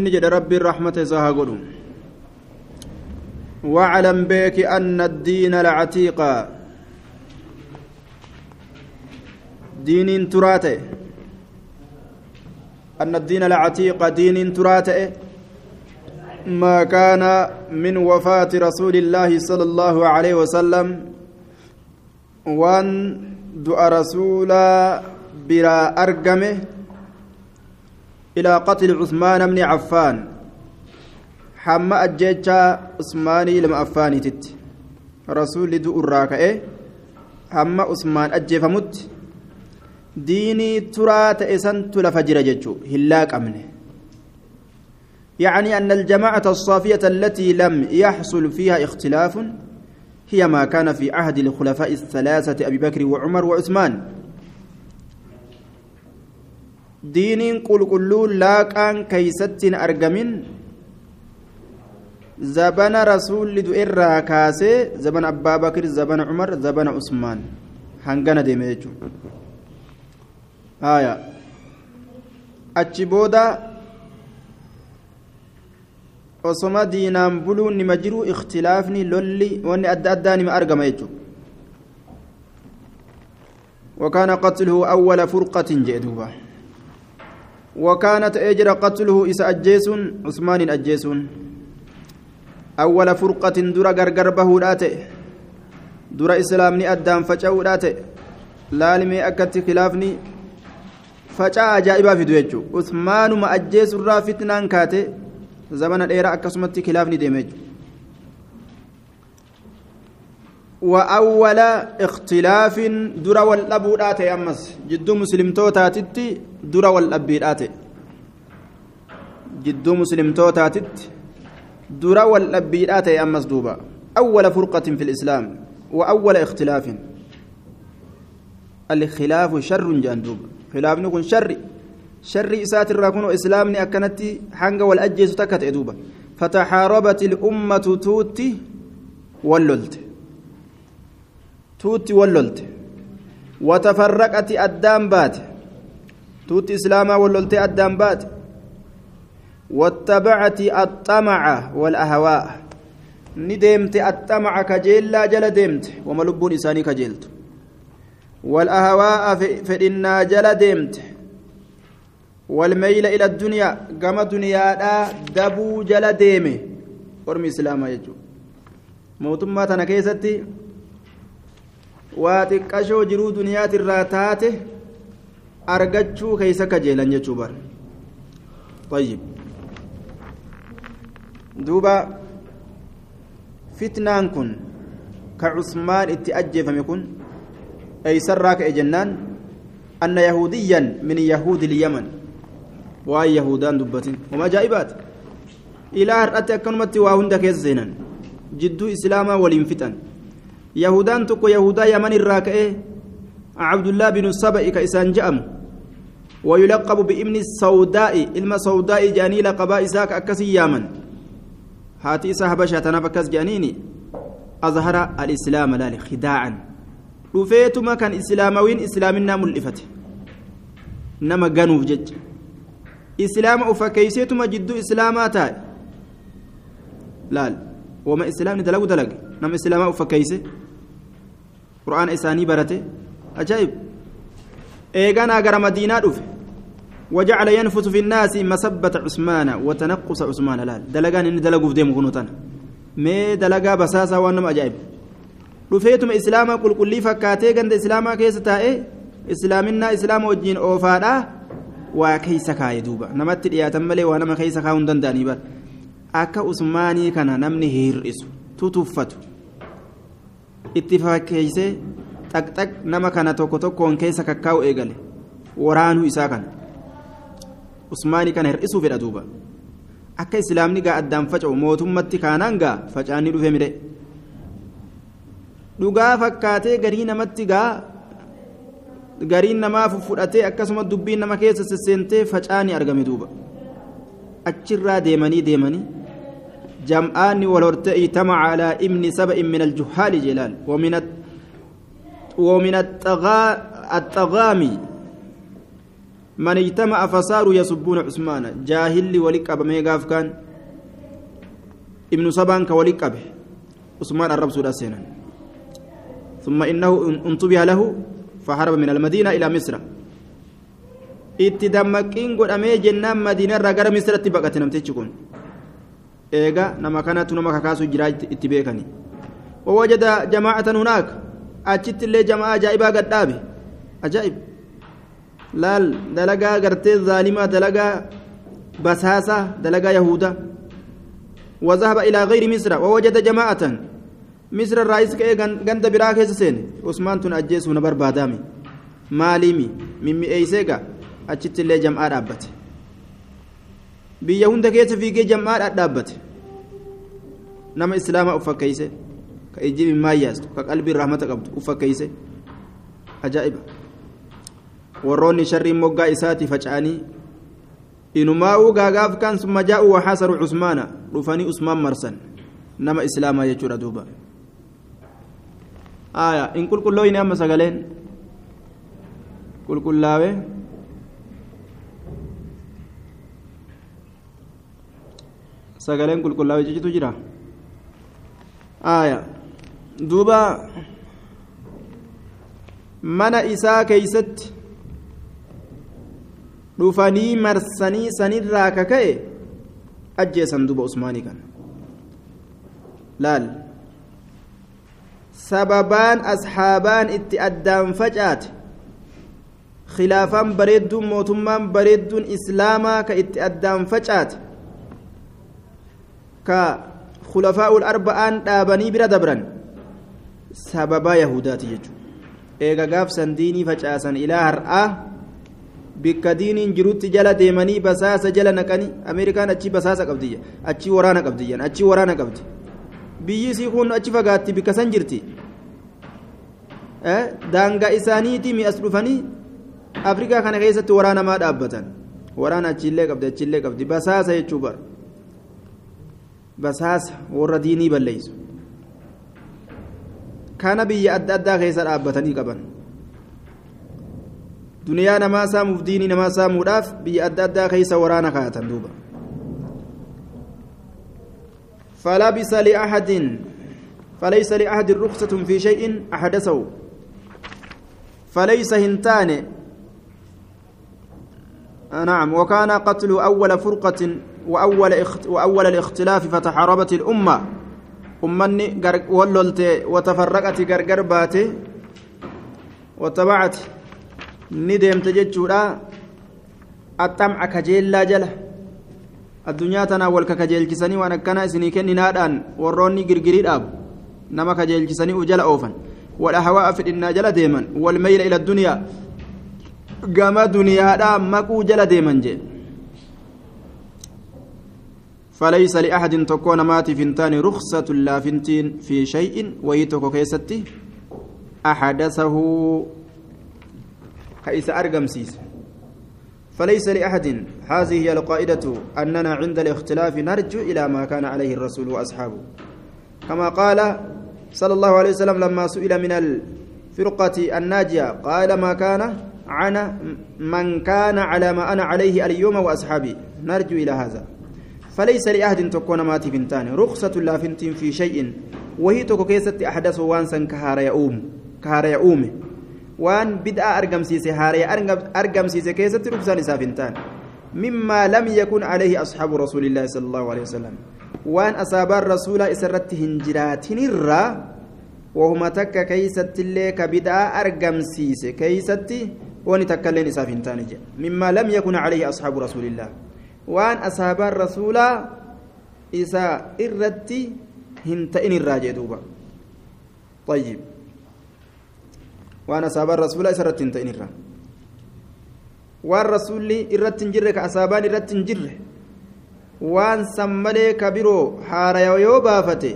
نجد ربي الرحمة زهقل واعلم بك أن الدين العتيق دين تراته أن الدين العتيق دين تراته ما كان من وفاة رسول الله صلى الله عليه وسلم وان دعا رسول برا أرقمه إلى قتل عثمان بن عفان. حما أجيتشا عثماني لما أفاني تت. رسول دو الراكئة حما عثمان أجيفمت ديني ترى تأسن تلفجر ججو. هلاك أمنه. يعني أن الجماعة الصافية التي لم يحصل فيها اختلاف هي ما كان في عهد الخلفاء الثلاثة أبي بكر وعمر وعثمان. diiniin qulqulluun laaqaan keeysattiin argamin zabana rasuulli du'erraa kaasee zabana abbaa bakir zabana cumar zabana usmaan hangana deeme jechuudha haya achi booda osoma diinaan buluun nima jiru ikhtilaafni lolli wanni adda addaa nima argama jechuudha وكان قتله أول فرقة جئدوبا وكانت أجر قتله إسا أجيسون عثمان أجيسون أول فرقة درا غرغر بهوداته درا إسلامني أدام fidu jechuudha usmaanuma ajjeesurraa fitnaan kaate zamana dheeraa akkasumatti khilaafni deeme jechuudha. وأول اختلاف درا والأبودات أمس جدو مسلم توتاتت درا والأبيدات جدو مسلم توتاتت درا والأبيدات أمس دوبا. أول فرقة في الإسلام وأول اختلاف. الخلاف شر جاندوب خلاف نكون شر. شر إسات الراكون إسلامني أكنتي حنق والأجيس تكت إدوبا فتحاربت الأمة توتي والللت توتي والللت وتفرقت أدام بات توتي إسلاما والللت أدام بات واتبعت الطمع والأهواء ندمت الطمع كجيلا جل دمت وما لبون إساني كجيلت والأهواء فإنا جل دمت والميل إلى الدنيا كما دنيا دبو جل ديمه ورمي إسلاما يجو موتما تنكيستي waa xiqqashoo jiruu duniyaatirraa taate argachuu keeysa kajeelan jechuu bar طيب دوبا فتنان كن كعثمان اتأجف يكون أي سراك جنان أن يهوديا من يهود اليمن واي يهودان دبتين وما جائبات إلى أرأت أكنمت واهندك يزينا جدو إسلاما ولين يهودان تكو يهودا يمن الراكئه عبد الله بن السبأ كإسان جأم ويلقب بابن السوداء إلما سوداء جاني لقباء إساك أكسي يامن هاتي إسا هبشة تنفكس جانيني أظهر الإسلام لا خداعا رفيتما كان إسلاموين إسلامنا ملئفته نما قنوف جج إسلام أفكيسيتما جدو إسلاماتا لا وما إسلام دلق دلق نما إسلاما أفكيسي qur'aana isaanii barate? Ajaa'ib. Eeganaa gara madiinaa dhufe. وجعل ينفث في الناس مسبة عثمان وتنقص عثمان لال دلقان إن دلقوا في ديم كنوتان مي دلقا بساسا وانم أجائب رفيتم إسلاما قل قل لي فكاتي قند إسلاما كيس تائي إسلامنا إسلام وجين أوفادا وكيس كاي دوبا نمت رياتا ملي ونما كيس كاون دنداني بر أكا عثماني كان نمني هيرئس تتفتو itti fakkeessee xaqxaq nama kana tokko tokkoon keessa kakkaa'u eegale. Waraanuu isaa kana. Usmaanii kana hir'isuu fedha duuba. Akka islaamni gaa addaan faca'u mootummatti kaanaan gaa facaanni dhufe midhe dhugaa fakkaatee garii namatti gaa gariin namaa fudhatee akkasuma dubbiin nama keessa sesseentee facaanii argame duuba. Achirraa deemanii deemanii جمعان والورت اجتمع على ابن سبع من الجهال جلال. ومن ومن التغا التغامي من اجتمع فصاروا يسبون عثمان. جاهل ولك أبا ميغاف كان ابن سبان كولك أبه. عثمان الرب سودا سينا ثم إنه انتبه له فهرب من المدينة إلى مصر. itti dammaqiin godhamee jennaan madiinarraa gara misratti baqate namtichi kun eega nama kanatu nama kakaasu jiraa itti beekani wawajada jamaacatan hunaak achitti illee jamaa ajaa'ibaa gadhaabe ajaa'ib laal dalagaa gartee zaalimaa dalagaa basaasaa dalagaa yahuda وذهب إلى غير مصر ووجد جماعة مصر الرئيس كأي غند براك سين عثمان تن أجيس نبر بادامي ماليمي ممي أيسيغا achitti illee jam'aa dhaabbate biyya hunda keessa fiigee jam'aa dhaabbate nama islaamaa uffakkeeyse ka ijji mimmaayyastu ka qalbiin rahmata qabdu uffakkeeyse ajaa'iba warroonni sharriin moggaa isaatii faca'anii inumaa'uu gaagaaf kan summa jaa'uu waxaasaru cusmaana dhufanii usmaan marsan nama islaamaa jechuudha duuba aya in qulqullooyine amma sagaleen qulqullaawee sagaleen qulqullaa'ee cicitu jira duuba mana isaa keeysatti dhufanii marsanii sanirraa kaka'e ajjeesan duba usmaanii kana laal sababaan asxaabaan itti addaan facaate khilaafaan bareedduun mootummaan bareedduun islaamaa ka itti addaan facaate khulafaa'ul arba'aan dhaabanii bira dabran sababaa yahudaati jechuudha eega gaafsan diinii facaasan ilaa har'aa bikka diiniin jirutti jala deemanii basaasa jala naqanii ameerikaan achii basaasa qabdiyya achii waraana qabdiyyan achii waraana qabdi biyyi isii kun achi fagaatti bikka san jirti daangaa isaaniitii mi'as dhufanii afrikaa kana keessatti waraanamaa dhaabbatan waraana achiillee qabdi achiillee qabdi basaasa jechuu bara basaasa warra diinii balleeysu kana biyya adda addaa keessa dhaabbatanii qaban duniyaa namaa saamuuf diinii namaa saamuudhaaf biyya adda addaa keessa waraana kaa'atan duuba فلبس لأحد فليس لأحد رخصة في شيء أحدثه فليس هنتان نعم وكان قتل أول فرقة وأول اخت وأول الاختلاف فتحاربت الأمة أمني وللت وتفرقت غرغر باتي وتبعت ندم تججودا الطمع كجيلا جله addunyaa tanaa wal kakajeelchisanii waan akkana isinii kenninaadhaan warroonni girgirii dhaabu nama kajeelchisanii uf jala oofan wadha hawaa fidhinnaa jala deeman walmeyla ila duniyaa gama duniyaadhaa maquu jala deeman jee فليس لأحد تكون مات فنتان رخصة لا فنتين في شيء ويتك كيستي أحدثه. كيس أرقم سيس. فليس لأحد هذه هي القاعدة أننا عند الاختلاف نرجو إلى ما كان عليه الرسول وأصحابه. كما قال صلى الله عليه وسلم لما سئل من الفرقة الناجية قال ما كان عنا من كان على ما أنا عليه اليوم وأصحابي. نرجو إلى هذا. فليس لأحد تكون مات فنتان رخصة لا فنتين في شيء. وهي تكو كيست أحدث وانسا كهار يؤوم. كهار يؤوم. وان بدأ أرقم سيسي هاري أرقم سيسي كيست رخصة لسافنتان مما لم يكن عليه أصحاب رسول الله صلى الله عليه وسلم. وان أصاب الرسول إسرت هنجرات الرّ وهما تكا كيست اللي كبدأ أرقم سيسي كيست. وان تكلين إسافنتان مما لم يكن عليه أصحاب رسول الله. Waan asaabaan rasuulaa isa irratti hin ta'in irraa jee duuba طيب jirre ka asaabaan irratti hin jirre waan san malee ka biroo haaraya yoo baafate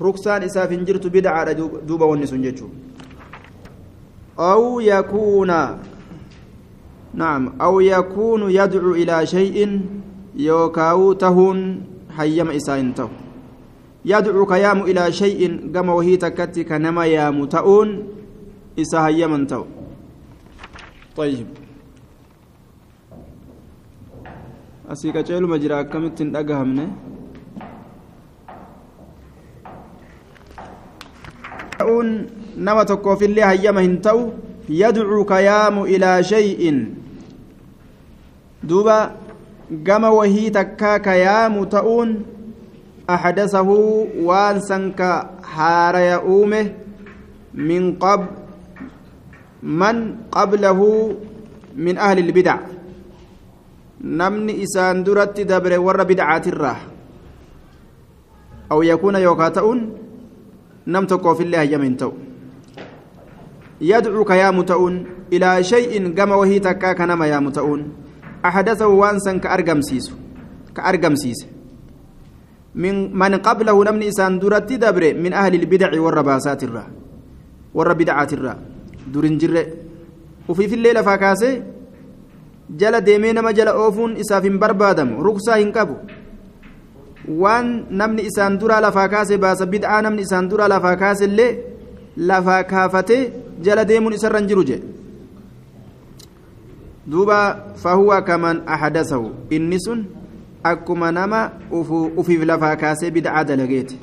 ruksaan isaaf hin jirtu bidcaadha duuba wanni sun jechuu أو يكون نعم أو يكون يدعو إلى شيء يوكاو تهون حيم إساين تو يدعو كيام إلى شيء كما وهي تكتي كنما يام تؤون إسا هيما تو طيب asii qaceeluma jira akkamitti hin dhagahamne nama tokkoofillee hayyama hin ta'u yadcuu kayaamu ilaa shay'in duuba gama wahii takkaa kayaamu ta'uun أحدثه وان سنك هاري أومه من قبل من قبله من أهل البدع نمني إسان درت دبر ور بدعات الراه أو يكون يوكاتؤون نم تقو في الله يمن تو يدعوك يا متؤون إلى شيء قام وهي تكاك نما يا متؤون أحدثه وانسا كأرقم سيسو كأرقم سيسو من من قبله نمني إسان درت دبر من أهل البدع والرباسات الرا والربدعات الرا درنجر وفي في الليلة فاكاسي جل ديمين ما جل أوفون إسافين بربادم رخصة هنكبو waan namni isaan dura lafaa kaase baasa bid'aa namni isaan dura lafaa kaase illee lafaa kaafatee jala deemuun isarra hin jiru jedhe duuba fahuwa kaman ahadasahu inni sun akkuma nama ufiif lafaa kaasee bid'aa dalageeti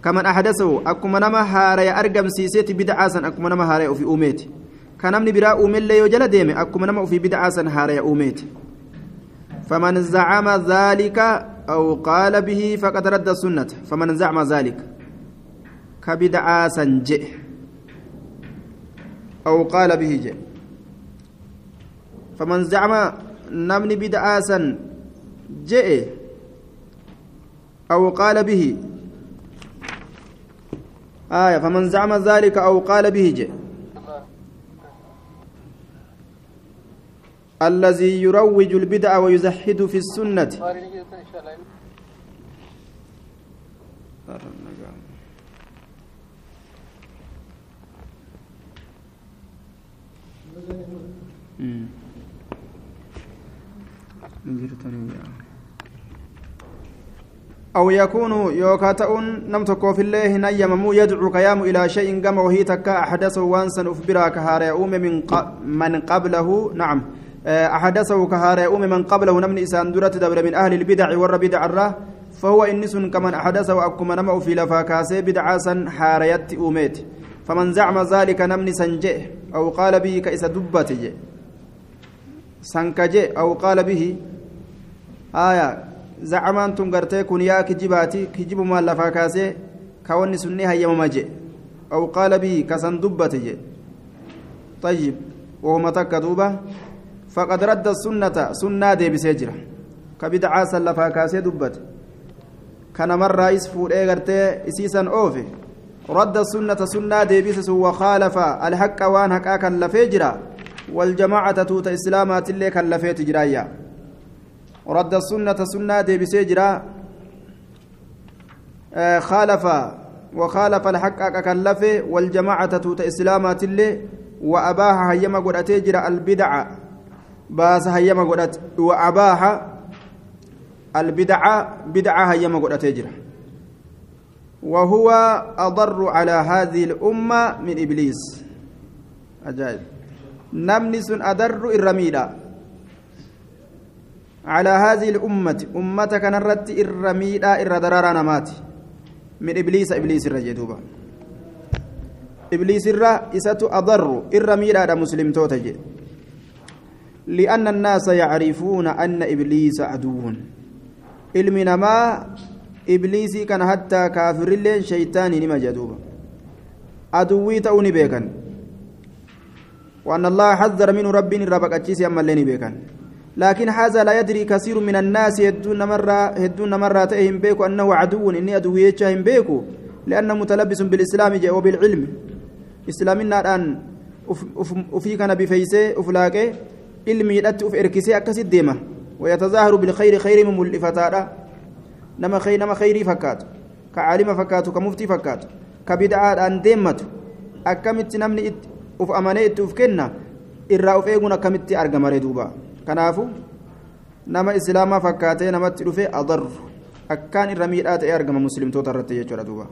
kaman ahadasahu akkuma nama haaraya argamsiiseeti bid'aa san akkuma nama haaraya ufi uumeeti ka namni biraa uumellee yoo jala deeme akkuma nama ufii bid'aa san haaraya uumeeti faman zacama dhaalika أو قال به فقد رد السنة فمن زعم ذلك كبدعا سنجئ أو قال به جئ فمن زعم نمني بدعا سنجئ أو قال به. آية فمن زعم ذلك أو قال به جئ. الذي يروج البدع ويزهد في السنة. أو يكون يوكاتؤون نم تكوف الله نيممو يدعو قيام إلى شيء قام وهي تكا أحدثه وانسا أفبرا كهار من من قبله. نعم. أحدثه كهار أوم من قبله نمني إسان درت دبر من أهل البدع والربدع الراه فهو إنس كمن أحدثه أكما نمأ في لفاكاسي بدعاسا حاريت أوميت. فمن زعم ذلك نمني سنجئ أو قال به كإس دبت سنكجئ أو قال به آية زعمان تنقرتي كن يا كجباتي كجب ما لفاكاسي كوني سني هيا مجئ أو قال به كسن دبت طيب وهو متك دوبه فقد رد السنة سنة دي بسجرة كبدعة سلفا كاسي دبت كان مرة يسفو إيغرتي إسيسا أوفي رد السنة سنة دي بسس وخالف الحق وان حقا كان لفجرة والجماعة توت إسلامات اللي كان لفيت جرايا رد السنة سنة دي بسجرة. آه خالف وخالف الحق لفي والجماعة توت إسلامات اللي وأباها هيما قد أتجرى البدعة hayyama godhate wa abaaha البدعة بدعة هي ما قلت تجرى وهو أضر على هذه الأمة من إبليس. أجائب نمنس أضر الرميدة على هذه الأمة أمتك نرت الرميدة الردرار نمات من إبليس إبليس الرجدوبة إبليس الرا إسات أضر الرميدة مسلم توتجي لأن الناس يعرفون أن إبليس عدو. ilmi namaa ibliisii kana hattaa kaafirilleen shaytaanii nima jedhuuba aduwwii ta'uu ni beekan وأن الله حذر منه ربي ربك أتشيسي أما اللي بيكان لكن هذا لا يدري كثير من الناس يدون مرة يدون مرة تأهم بيكو أنه عدو إني أدو يتشاهم بيكو لأنه متلبس بالإسلام وبالعلم. إسلامنا الآن وفي كان بفيسي أفلاقي علمي أت أف إركسي أكسي الديمة. ويتظاهر بالخير خير من ملفتادا. نما خير نما خيري فكات. كعالم فكات كمفتي فكات. كبدعاء أن ديمت. أكمت نمني أف أمانيت أف كنا. eeguun akkamitti argamare duuba kanaafu nama islaamaa fakkaatee namatti dhufe adarru akkaan irra miidhaa ta'ee argama muslimtoota irratti jechuudha duuba